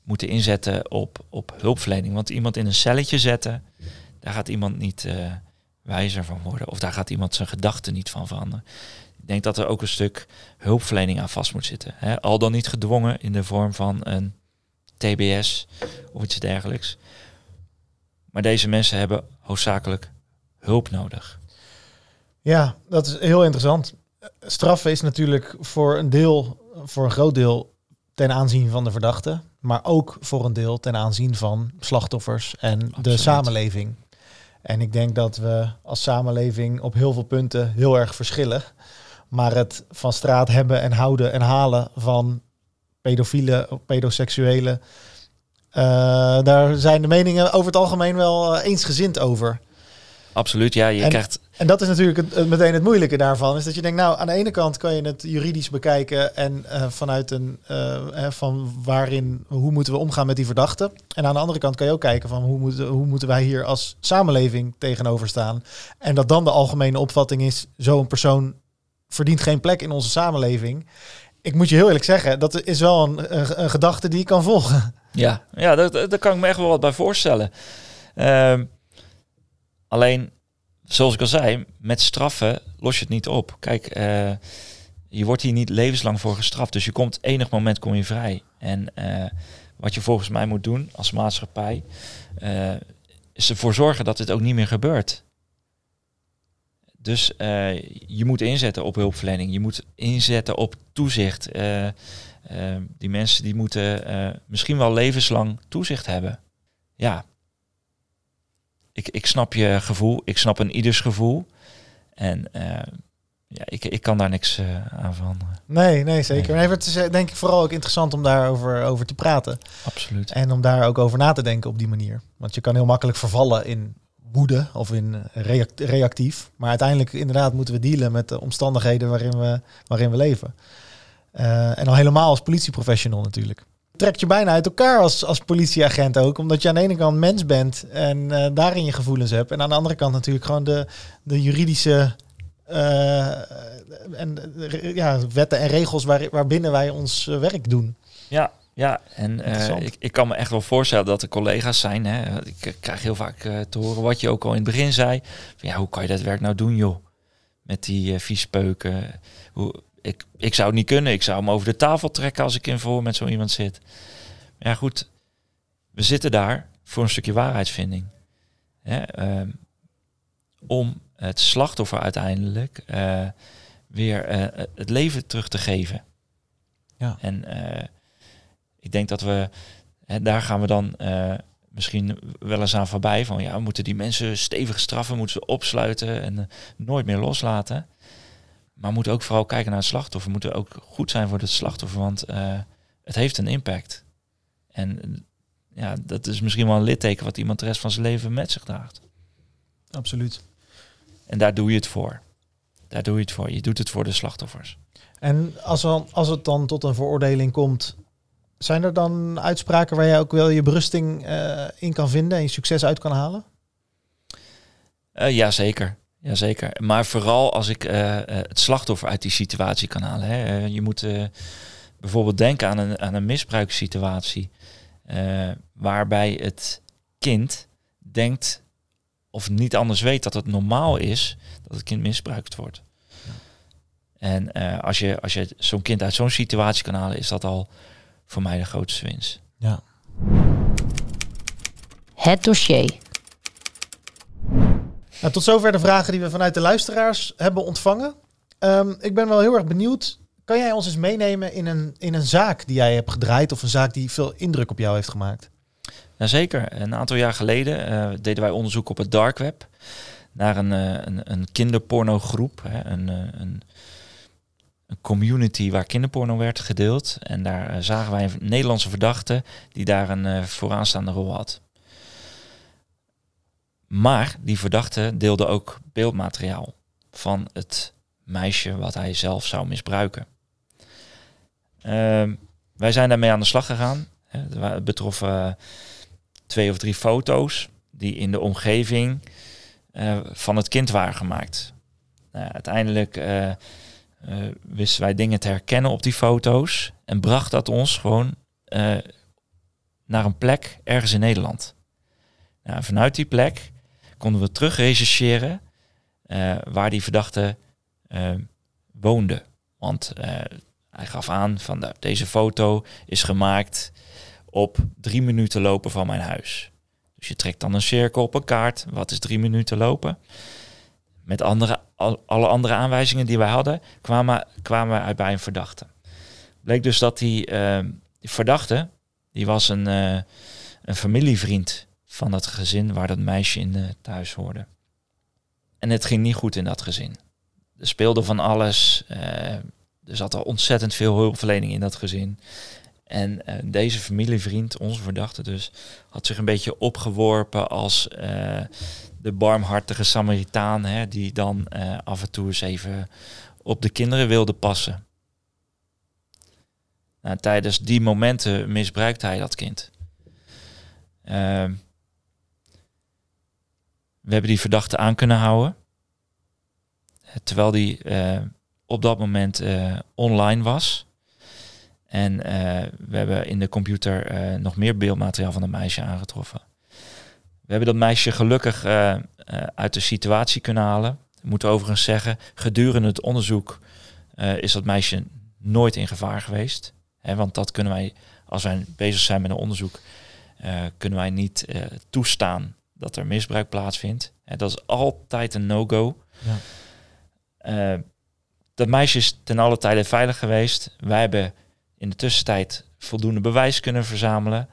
B: moeten inzetten op, op hulpverlening. Want iemand in een celletje zetten, daar gaat iemand niet eh, wijzer van worden. Of daar gaat iemand zijn gedachten niet van veranderen. Ik denk dat er ook een stuk hulpverlening aan vast moet zitten. Hè? Al dan niet gedwongen in de vorm van een TBS of iets dergelijks. Maar deze mensen hebben hoofdzakelijk hulp nodig.
A: ja, dat is heel interessant. Straffen is natuurlijk voor een deel, voor een groot deel ten aanzien van de verdachte, maar ook voor een deel ten aanzien van slachtoffers en de samenleving. En ik denk dat we als samenleving op heel veel punten heel erg verschillen. Maar het van straat hebben en houden en halen van pedofielen of pedoseksuelen, eh, daar zijn de meningen over het algemeen wel eh, eensgezind over.
B: Absoluut. Ja, je
A: En-
B: krijgt...
A: En dat is natuurlijk het, meteen het moeilijke daarvan. Is dat je denkt, nou, aan de ene kant kan je het juridisch bekijken en eh, vanuit een eh, van waarin, hoe moeten we omgaan met die verdachten. En aan de andere kant kan je ook kijken van hoe moeten, hoe moeten wij hier als samenleving tegenover staan. En dat dan de algemene opvatting is, zo'n persoon verdient geen plek in onze samenleving. Ik moet je heel eerlijk zeggen, dat is wel een, een, een gedachte die ik kan volgen.
B: Ja, ja daar, daar daar kan ik me echt wel wat bij voorstellen. Ehm, alleen, zoals ik al zei, met straffen los je het niet op. Kijk, eh, je wordt hier niet levenslang voor gestraft. Dus je komt enig moment kom je vrij. En eh, wat je volgens mij moet doen als maatschappij, eh, is ervoor zorgen dat dit ook niet meer gebeurt. Dus je moet inzetten op hulpverlening. Je moet inzetten op toezicht. Die mensen die moeten misschien wel levenslang toezicht hebben. Ja. Ik, ik snap je gevoel. Ik snap een ieders gevoel. En eh, ja, ik, ik kan daar niks eh, aan veranderen.
A: Nee, nee, zeker.
B: Nee.
A: Het is eh, denk ik vooral ook interessant om daarover over te praten.
B: Absoluut.
A: En om daar ook over na te denken op die manier. Want je kan heel makkelijk vervallen in woede of in react- reactief. Maar uiteindelijk inderdaad moeten we dealen met de omstandigheden waarin we, waarin we leven. En al helemaal als politieprofessional natuurlijk. Trekt je bijna uit elkaar als, als politieagent ook. Omdat je aan de ene kant mens bent en eh, daarin je gevoelens hebt. En aan de andere kant natuurlijk gewoon de, de juridische eh, en, eh, ja, wetten en regels waar, waarbinnen wij ons werk doen.
B: Ja, ja. en ik, ik kan me echt wel voorstellen dat er collega's zijn. Hè. Ik krijg heel vaak te horen wat je ook al in het begin zei. Van, ja, hoe kan je dat werk nou doen, joh? Met die uh, viespeuken. Hoe, ik, ik zou het niet kunnen. Ik zou hem over de tafel trekken als ik in voor met zo iemand zit. Ja, goed. We zitten daar voor een stukje waarheidsvinding. Hè, ehm, om het slachtoffer uiteindelijk eh, weer eh, het leven terug te geven.
A: Ja.
B: En eh, ik denk dat we, hè, daar gaan we dan misschien wel eens aan voorbij. Van ja, we moeten die mensen stevig straffen, moeten ze opsluiten en nooit meer loslaten. Maar we moeten ook vooral kijken naar het slachtoffer. We moeten ook goed zijn voor het slachtoffer, want eh, het heeft een impact. En ja, dat is misschien wel een litteken wat iemand de rest van zijn leven met zich draagt.
A: Absoluut.
B: En daar doe je het voor. Daar doe je het voor. Je doet het voor de slachtoffers.
A: En als, we, als het dan tot een veroordeling komt, zijn er dan uitspraken waar je ook wel je berusting eh, in kan vinden en je succes uit kan halen?
B: Eh ja, zeker. Jazeker. Maar vooral als ik eh, eh, het slachtoffer uit die situatie kan halen. Hè. Eh, je moet eh, bijvoorbeeld denken aan een, aan een misbruikssituatie. eh, waarbij het kind denkt of niet anders weet dat het normaal is dat het kind misbruikt wordt. En eh, als je, als je zo'n kind uit zo'n situatie kan halen, is dat al voor mij de grootste winst.
A: Ja.
E: Het dossier.
A: Nou, tot zover de vragen die we vanuit de luisteraars hebben ontvangen. Ehm, ik ben wel heel erg benieuwd. Kan jij ons eens meenemen in een, in een zaak die jij hebt gedraaid of een zaak die veel indruk op jou heeft gemaakt?
B: Jazeker. Een aantal jaar geleden eh, deden wij onderzoek op het dark web naar een, eh, een, een kinderpornogroep, hè, een, eh, een, een community waar kinderporno werd gedeeld. En daar zagen wij een Nederlandse verdachte die daar een vooraanstaande rol had. Maar die verdachte deelde ook beeldmateriaal van het meisje wat hij zelf zou misbruiken. Ehm, wij zijn daarmee aan de slag gegaan. Het wa- het betrof eh, twee of drie foto's die in de omgeving eh, van het kind waren gemaakt. Nou, uiteindelijk eh, eh, wisten wij dingen te herkennen op die foto's en bracht dat ons gewoon naar een plek ergens in Nederland. Nou, vanuit die plek konden we terug rechercheren eh, waar die verdachte eh, woonde. Want eh, hij gaf aan van nou, deze foto is gemaakt op drie minuten lopen van mijn huis. Dus je trekt dan een cirkel op een kaart. Wat is drie minuten lopen? Met andere, al- alle andere aanwijzingen die wij hadden, kwamen, kwamen we uit bij een verdachte. Bleek dus dat die, verdachte, die was een, een familievriend van dat gezin waar dat meisje in thuis hoorde. En het ging niet goed in dat gezin. Er speelde van alles. eh, er zat al ontzettend veel hulpverlening in dat gezin. En eh, deze familievriend, onze verdachte dus, had zich een beetje opgeworpen als eh, de barmhartige Samaritaan, hè, die dan af en toe eens even op de kinderen wilde passen. Nou, tijdens die momenten misbruikt hij dat kind. Ehm, we hebben die verdachte aan kunnen houden. Eh, Terwijl die eh, op dat moment eh, online was. En we hebben in de computer nog meer beeldmateriaal van het meisje aangetroffen. We hebben dat meisje gelukkig uit de situatie kunnen halen. Ik moet overigens zeggen, gedurende het onderzoek is dat meisje nooit in gevaar geweest. Want dat kunnen wij, als wij bezig zijn met een onderzoek, kunnen wij niet toestaan dat er misbruik plaatsvindt. Dat is altijd een no-go.
A: Ja.
B: Eh, dat meisje is ten alle tijde veilig geweest. Wij hebben in de tussentijd voldoende bewijs kunnen verzamelen.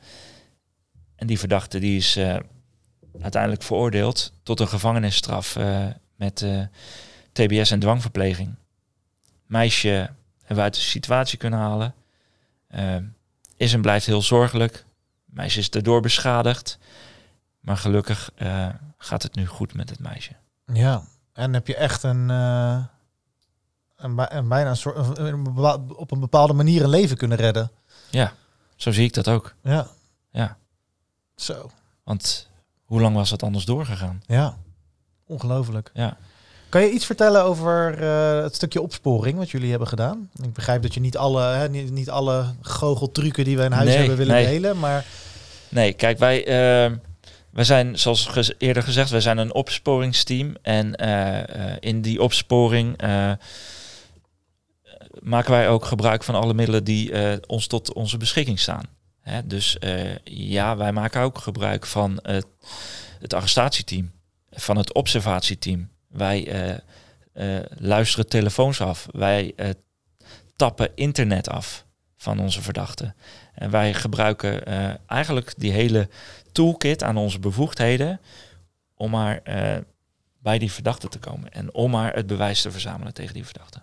B: En die verdachte die is eh, uiteindelijk veroordeeld tot een gevangenisstraf eh, met TBS en dwangverpleging. Meisje hebben we uit de situatie kunnen halen. Is en blijft heel zorgelijk. Meisje is daardoor beschadigd. Maar gelukkig eh, gaat het nu goed met het meisje.
A: Ja, en heb je echt een, eh, een, bij- een bijna een soort, een op een bepaalde manier een leven kunnen redden.
B: Ja, zo zie ik dat ook.
A: Ja.
B: Ja.
A: Zo.
B: Want hoe lang was dat anders doorgegaan?
A: Ja. Ongelooflijk.
B: Ja.
A: Kan je iets vertellen over eh, het stukje opsporing wat jullie hebben gedaan? Ik begrijp dat je niet alle, hè, niet, niet alle goocheltrucken die we in huis
B: Nee,
A: hebben willen
B: nee.
A: delen, maar
B: Nee, kijk, wij, eh, wij zijn, zoals eerder gezegd, wij zijn een opsporingsteam. En eh, eh, in die opsporing eh, maken wij ook gebruik van alle middelen die ons tot onze beschikking staan. Hè, dus ja, wij maken ook gebruik van het, arrestatieteam, van het observatieteam. Wij luisteren telefoons af. Wij tappen internet af van onze verdachten. En wij gebruiken eh, eigenlijk die hele toolkit aan onze bevoegdheden om maar eh, bij die verdachte te komen. En om maar het bewijs te verzamelen tegen die verdachte.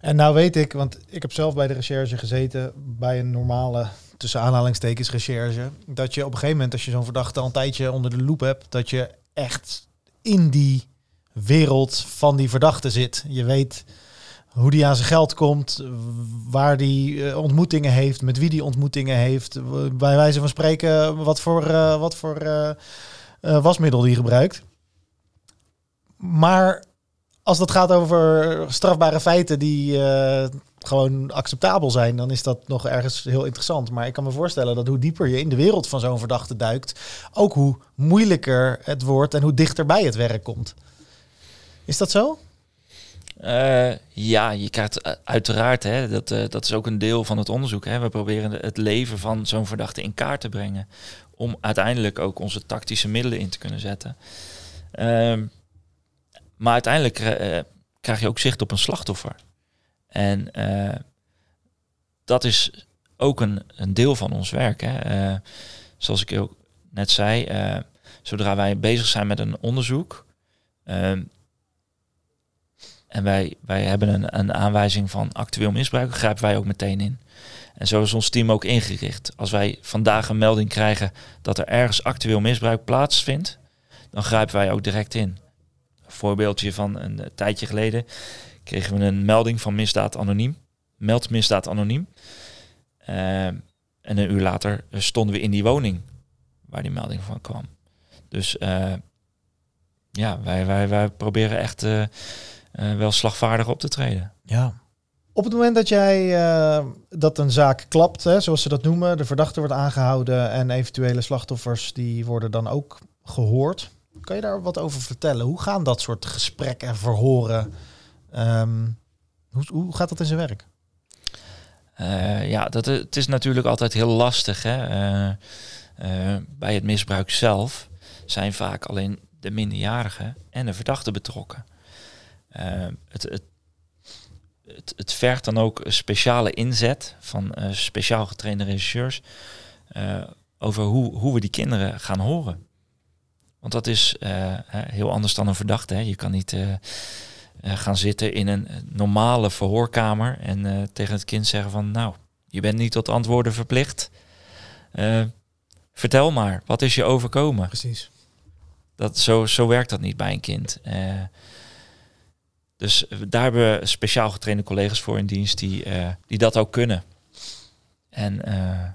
A: En nou weet ik, want ik heb zelf bij de recherche gezeten, bij een normale, tussen aanhalingstekens, recherche, dat je op een gegeven moment, als je zo'n verdachte al een tijdje onder de loep hebt, dat je echt in die wereld van die verdachte zit. Je weet hoe die aan zijn geld komt, waar die eh, ontmoetingen heeft, met wie die ontmoetingen heeft, bij wijze van spreken wat voor, eh, wat voor eh, wasmiddel die gebruikt. Maar als dat gaat over strafbare feiten die gewoon acceptabel zijn, dan is dat nog ergens heel interessant. Maar ik kan me voorstellen dat hoe dieper je in de wereld van zo'n verdachte duikt, ook hoe moeilijker het wordt en hoe dichter bij het werk komt. Is dat zo?
B: Eh, ja, je krijgt eh, uiteraard, hè, dat, eh, dat is ook een deel van het onderzoek. Hè. We proberen het leven van zo'n verdachte in kaart te brengen. Om uiteindelijk ook onze tactische middelen in te kunnen zetten. Ehm, maar uiteindelijk krijg je ook zicht op een slachtoffer. En dat is ook een, een deel van ons werk. Hè. Zoals ik ook net zei, zodra wij bezig zijn met een onderzoek. ehm, en wij, wij hebben een, een aanwijzing van actueel misbruik, grijpen wij ook meteen in. En zo is ons team ook ingericht. Als wij vandaag een melding krijgen dat er ergens actueel misbruik plaatsvindt, dan grijpen wij ook direct in. Een voorbeeldje van een eh, tijdje geleden kregen we een melding van misdaad anoniem. Meld misdaad anoniem. Eh, en een uur later stonden we in die woning waar die melding van kwam. Dus eh, ja, wij, wij, wij proberen echt eh, wel slagvaardig op te treden.
A: Ja. Op het moment dat jij eh, dat een zaak klapt, hè, zoals ze dat noemen, de verdachte wordt aangehouden en eventuele slachtoffers die worden dan ook gehoord. Kan je daar wat over vertellen? Hoe gaan dat soort gesprekken en verhoren? Ehm, hoe, hoe gaat dat in zijn werk?
B: Eh, ja, dat, het is natuurlijk altijd heel lastig. Hè? Bij het misbruik zelf zijn vaak alleen de minderjarigen en de verdachte betrokken. Eh, het, het, het, het vergt dan ook een speciale inzet van eh, speciaal getrainde regisseurs eh, over hoe, hoe we die kinderen gaan horen. Want dat is eh, heel anders dan een verdachte. Hè? Je kan niet gaan zitten in een normale verhoorkamer en tegen het kind zeggen van nou, je bent niet tot antwoorden verplicht. Vertel maar, wat is je overkomen?
A: Precies.
B: Dat, zo, zo werkt dat niet bij een kind. Eh, dus eh, daar hebben we speciaal getrainde collega's voor in dienst die, eh, die dat ook kunnen. En eh,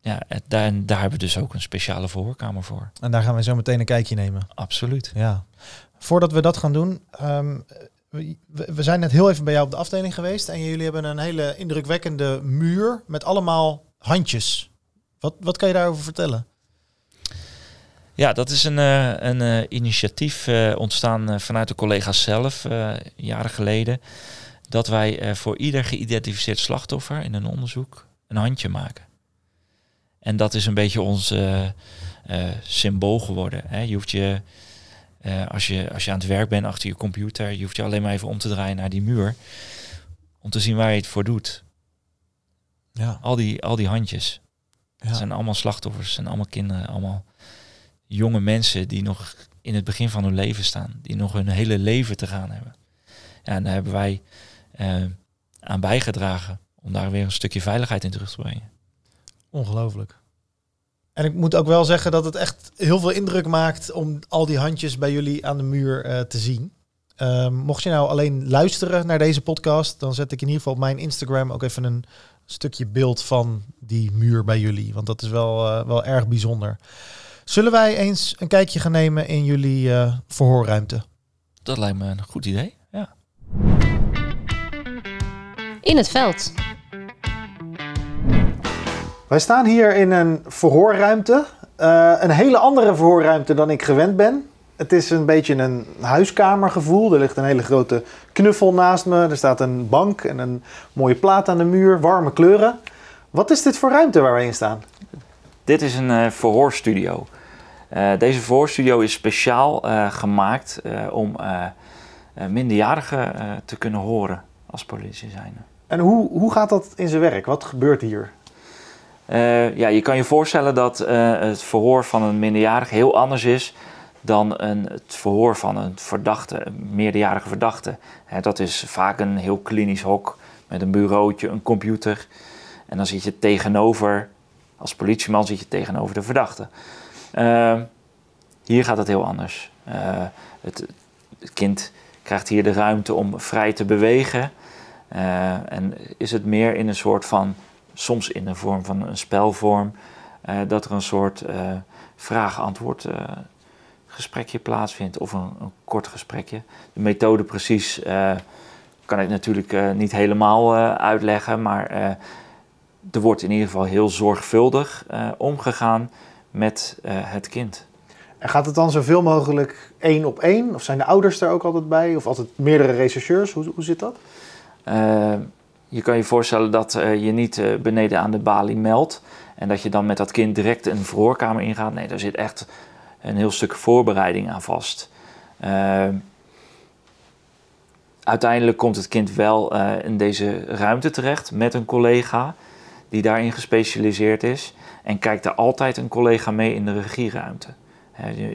B: ja, het- daar, daar hebben we dus ook een speciale verhoorkamer voor.
A: En daar gaan we zo meteen een kijkje nemen.
B: Absoluut.
A: Ja. Voordat we dat gaan doen, ehm, we, we zijn net heel even bij jou op de afdeling geweest en jullie hebben een hele indrukwekkende muur met allemaal handjes. Wat, wat kan je daarover vertellen?
B: Ja, dat is een, eh, een eh, initiatief eh, ontstaan vanuit de collega's zelf, jaren geleden. Dat wij voor ieder geïdentificeerd slachtoffer in een onderzoek een handje maken. En dat is een beetje ons symbool geworden. Hè. Je hoeft je, als je, als je aan het werk bent achter je computer, je hoeft je alleen maar even om te draaien naar die muur. Om te zien waar je het voor doet.
A: Ja,
B: Al die, al die handjes. Het
A: ja.
B: zijn allemaal slachtoffers, zijn allemaal kinderen, allemaal jonge mensen die nog in het begin van hun leven staan, die nog hun hele leven te gaan hebben. En daar hebben wij eh, aan bijgedragen om daar weer een stukje veiligheid in terug te brengen.
A: ongelooflijk. En ik moet ook wel zeggen dat het echt heel veel indruk maakt om al die handjes bij jullie aan de muur eh, te zien. Ehm, mocht je nou alleen luisteren naar deze podcast, dan zet ik in ieder geval op mijn Instagram ook even een stukje beeld van die muur bij jullie. Want dat is wel, eh, wel erg bijzonder. Zullen wij eens een kijkje gaan nemen in jullie eh, verhoorruimte?
B: Dat lijkt me een goed idee. Ja.
E: In het veld.
A: Wij staan hier in een verhoorruimte. Eh, een hele andere verhoorruimte dan ik gewend ben. Het is een beetje een huiskamergevoel. Er ligt een hele grote knuffel naast me. Er staat een bank en een mooie plaat aan de muur. Warme kleuren. Wat is dit voor ruimte waar wij in staan?
B: Dit is een eh, verhoorstudio. Eh, deze verhoorstudio is speciaal eh, gemaakt om minderjarigen te kunnen horen als politie zijn.
A: En hoe, hoe gaat dat in zijn werk? Wat gebeurt hier?
B: Ja, je kan je voorstellen dat het verhoor van een minderjarige heel anders is dan een, het verhoor van een verdachte, een meerderjarige verdachte. Hè, dat is vaak een heel klinisch hok met een bureautje, een computer. En dan zit je tegenover, als politieman zit je tegenover de verdachte. Eh, hier gaat het heel anders. Eh, het, kind krijgt hier de ruimte om vrij te bewegen. Eh, en is het meer in een soort van soms in de vorm van een spelvorm, eh, dat er een soort vraag-antwoord gesprekje plaatsvindt of een, een kort gesprekje. De methode precies kan ik natuurlijk niet helemaal uitleggen, maar er wordt in ieder geval heel zorgvuldig eh, omgegaan met eh, het kind.
A: En gaat het dan zoveel mogelijk één op één? Of zijn de ouders er ook altijd bij? Of altijd meerdere rechercheurs? Hoe, hoe zit dat?
B: Eh, je kan je voorstellen dat je niet beneden aan de balie meldt en dat je dan met dat kind direct een verhoorkamer ingaat. Nee, daar zit echt een heel stuk voorbereiding aan vast. Uiteindelijk komt het kind wel in deze ruimte terecht met een collega die daarin gespecialiseerd is. En kijkt er altijd een collega mee in de regieruimte.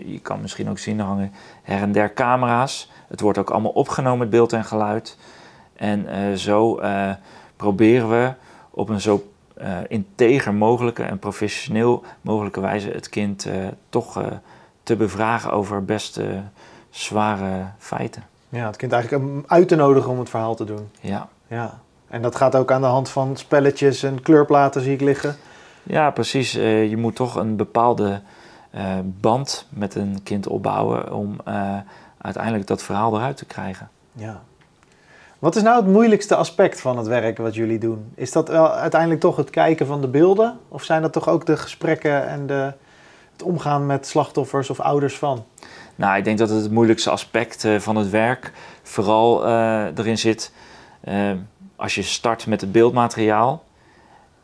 B: Je, kan misschien ook zien er hangen her en der camera's. Het wordt ook allemaal opgenomen, het beeld en geluid. En eh, zo eh, proberen we op een zo eh, integer mogelijke en professioneel mogelijke wijze het kind toch te bevragen over best zware feiten.
A: Ja, het kind eigenlijk uit te nodigen om het verhaal te doen.
B: Ja.
A: Ja. En dat gaat ook aan de hand van spelletjes en kleurplaten zie ik liggen.
B: ja, precies. Eh, je moet toch een bepaalde eh, band met een kind opbouwen om eh, uiteindelijk dat verhaal eruit te krijgen.
A: Ja. Wat is nou het moeilijkste aspect van het werk wat jullie doen? Is dat wel uiteindelijk toch het kijken van de beelden? Of zijn dat toch ook de gesprekken en de, het omgaan met slachtoffers of ouders van?
B: Nou, ik denk dat het het moeilijkste aspect van het werk vooral erin zit als je start met het beeldmateriaal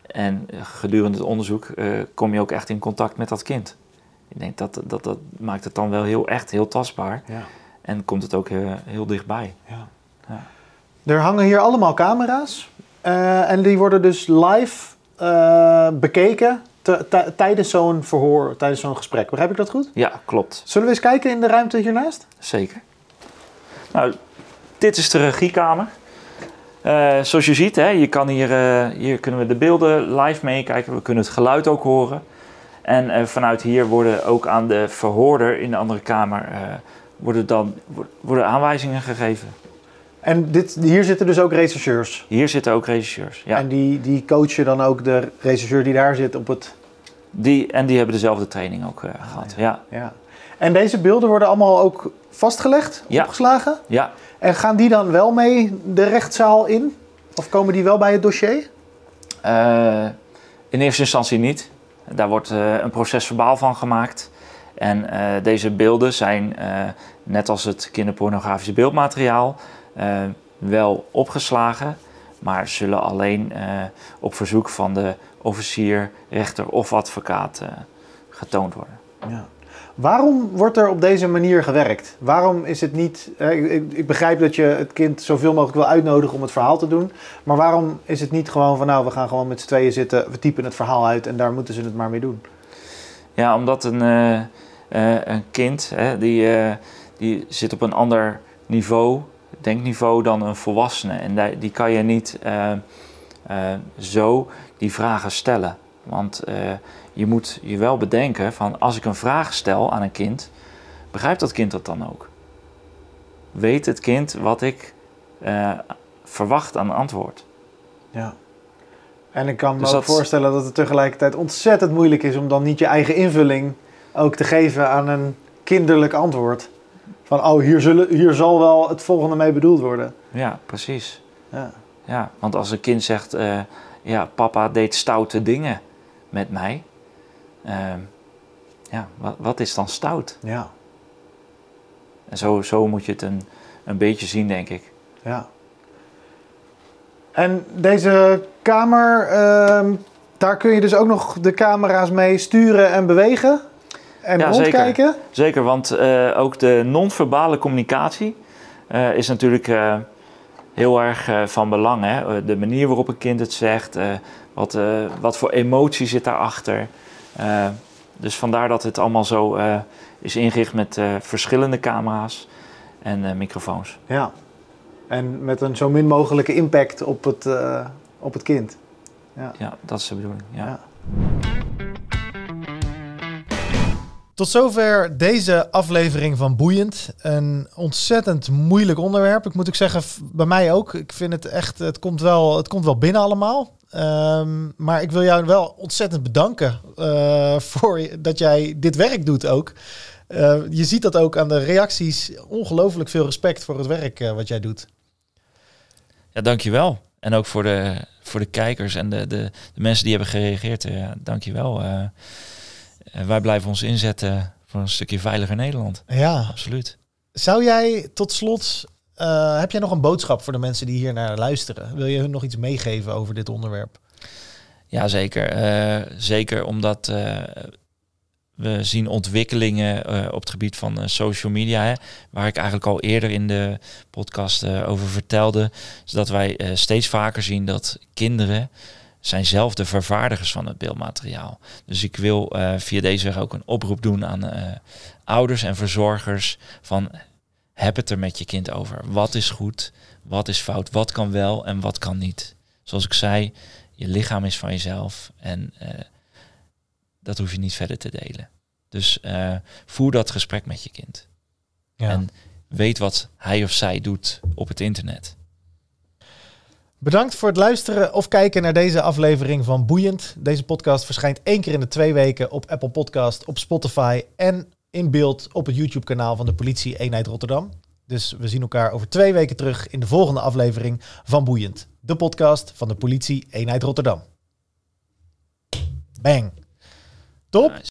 B: en eh, gedurende het onderzoek eh, kom je ook echt in contact met dat kind. Ik denk dat dat, dat maakt het dan wel heel echt heel tastbaar
A: Ja.
B: en komt het ook heel, heel dichtbij.
A: ja.
B: Ja.
A: Er hangen hier allemaal camera's. eh, en die worden dus live eh, bekeken tijdens zo'n verhoor, tijdens zo'n gesprek. Begrijp ik dat goed?
B: Ja, klopt.
A: Zullen we eens kijken in de ruimte hiernaast?
B: Zeker. Nou, dit is de regiekamer. Eh, zoals je ziet, hè, je kan hier, eh, hier kunnen we de beelden live meekijken. We kunnen het geluid ook horen. En eh, vanuit hier worden ook aan de verhoorder in de andere kamer worden dan, wo- worden aanwijzingen gegeven.
A: En dit, hier zitten dus ook rechercheurs.
B: Hier zitten ook. Ja.
A: En die, die coachen dan ook de rechercheur die daar zit op het...
B: Die, en die hebben dezelfde training ook eh, gehad. Ja.
A: Ja. En deze beelden worden allemaal ook vastgelegd,
B: Ja.
A: opgeslagen?
B: Ja.
A: En gaan die dan wel mee de rechtszaal in? Of komen die wel bij het dossier?
B: Eh, in eerste instantie niet. Daar wordt eh, een procesverbaal van gemaakt. En eh, deze beelden zijn, eh, net als het kinderpornografisch beeldmateriaal, eh, wel opgeslagen, maar zullen alleen eh, op verzoek van de officier, rechter of advocaat eh, getoond worden.
A: Ja. Waarom wordt er op deze manier gewerkt? Waarom is het niet... Ik, ik, begrijp dat je het kind zoveel mogelijk wil uitnodigen om het verhaal te doen. Maar waarom is het niet gewoon van... Nou, we gaan gewoon met z'n tweeën zitten, we typen het verhaal uit... en daar moeten ze het maar mee doen?
B: Ja, omdat een, eh, eh, een kind hè, die, eh, die zit op een ander niveau, denkniveau dan een volwassene. En die, kan je niet zo die vragen stellen. Want eh, je moet je wel bedenken van als ik een vraag stel aan een kind, begrijpt dat kind dat dan ook? Weet het kind wat ik eh, verwacht aan antwoord?
A: Ja. En ik kan me
B: Dus
A: ook
B: dat-
A: voorstellen dat het tegelijkertijd ontzettend moeilijk is... om dan niet je eigen invulling ook te geven aan een kinderlijk antwoord. Van, oh, hier, zullen, hier zal wel het volgende mee bedoeld worden.
B: Ja, precies.
A: Ja.
B: Ja, want als een kind zegt, eh, ja, papa deed stoute dingen met mij. ehm, ja, wat, wat is dan stout?
A: Ja.
B: En zo, zo moet je het een, een beetje zien, denk ik.
A: Ja. En deze kamer, ehm, daar kun je dus ook nog de camera's mee sturen en bewegen en
B: Ja,
A: rondkijken.
B: Zeker, want eh, ook de non-verbale communicatie eh, is natuurlijk eh, heel erg van belang. Hè? De manier waarop een kind het zegt, wat, eh, wat voor emotie zit daarachter. Eh dus vandaar dat het allemaal zo eh, is ingericht met eh, verschillende camera's en eh, microfoons.
A: Ja. En met een zo min mogelijke impact op het, eh, op het kind.
B: Ja, dat is de bedoeling. Ja.
A: Ja. Tot zover deze aflevering van Boeiend. Een ontzettend moeilijk onderwerp. Ik moet ook zeggen, bij mij ook. Ik vind het echt, het komt wel, het komt wel binnen allemaal. Ehm, maar ik wil jou wel ontzettend bedanken eh, voor dat jij dit werk doet ook. Eh, je ziet dat ook aan de reacties. Ongelooflijk veel respect voor het werk eh, wat jij doet.
B: Ja, dankjewel. En ook voor de, voor de kijkers en de, de, de mensen die hebben gereageerd. Ja, dankjewel. Wij blijven ons inzetten voor een stukje veiliger Nederland.
A: Ja.
B: Absoluut.
A: Zou jij tot slot, eh, heb jij nog een boodschap voor de mensen die hier naar luisteren? Wil je hun nog iets meegeven over dit onderwerp?
B: Ja, zeker. Eh, zeker omdat eh, we zien ontwikkelingen op het gebied van social media. Hè, waar ik eigenlijk al eerder in de podcast over vertelde. Is dat wij steeds vaker zien dat kinderen zijn zelf de vervaardigers van het beeldmateriaal. Dus ik wil via deze weg ook een oproep doen aan ouders en verzorgers van heb het er met je kind over. Wat is goed, wat is fout, wat kan wel en wat kan niet. Zoals ik zei, je lichaam is van jezelf en eh, dat hoef je niet verder te delen. Dus eh, voer dat gesprek met je kind.
A: Ja.
B: En weet wat hij of zij doet op het internet.
A: Bedankt voor het luisteren of kijken naar deze aflevering van Boeiend. Deze podcast verschijnt één keer in de twee weken op Apple Podcast, op Spotify en in beeld op het YouTube-kanaal van de Politie Eenheid Rotterdam. Dus we zien elkaar over twee weken terug in de volgende aflevering van Boeiend, de podcast van de Politie Eenheid Rotterdam. Bang. Top.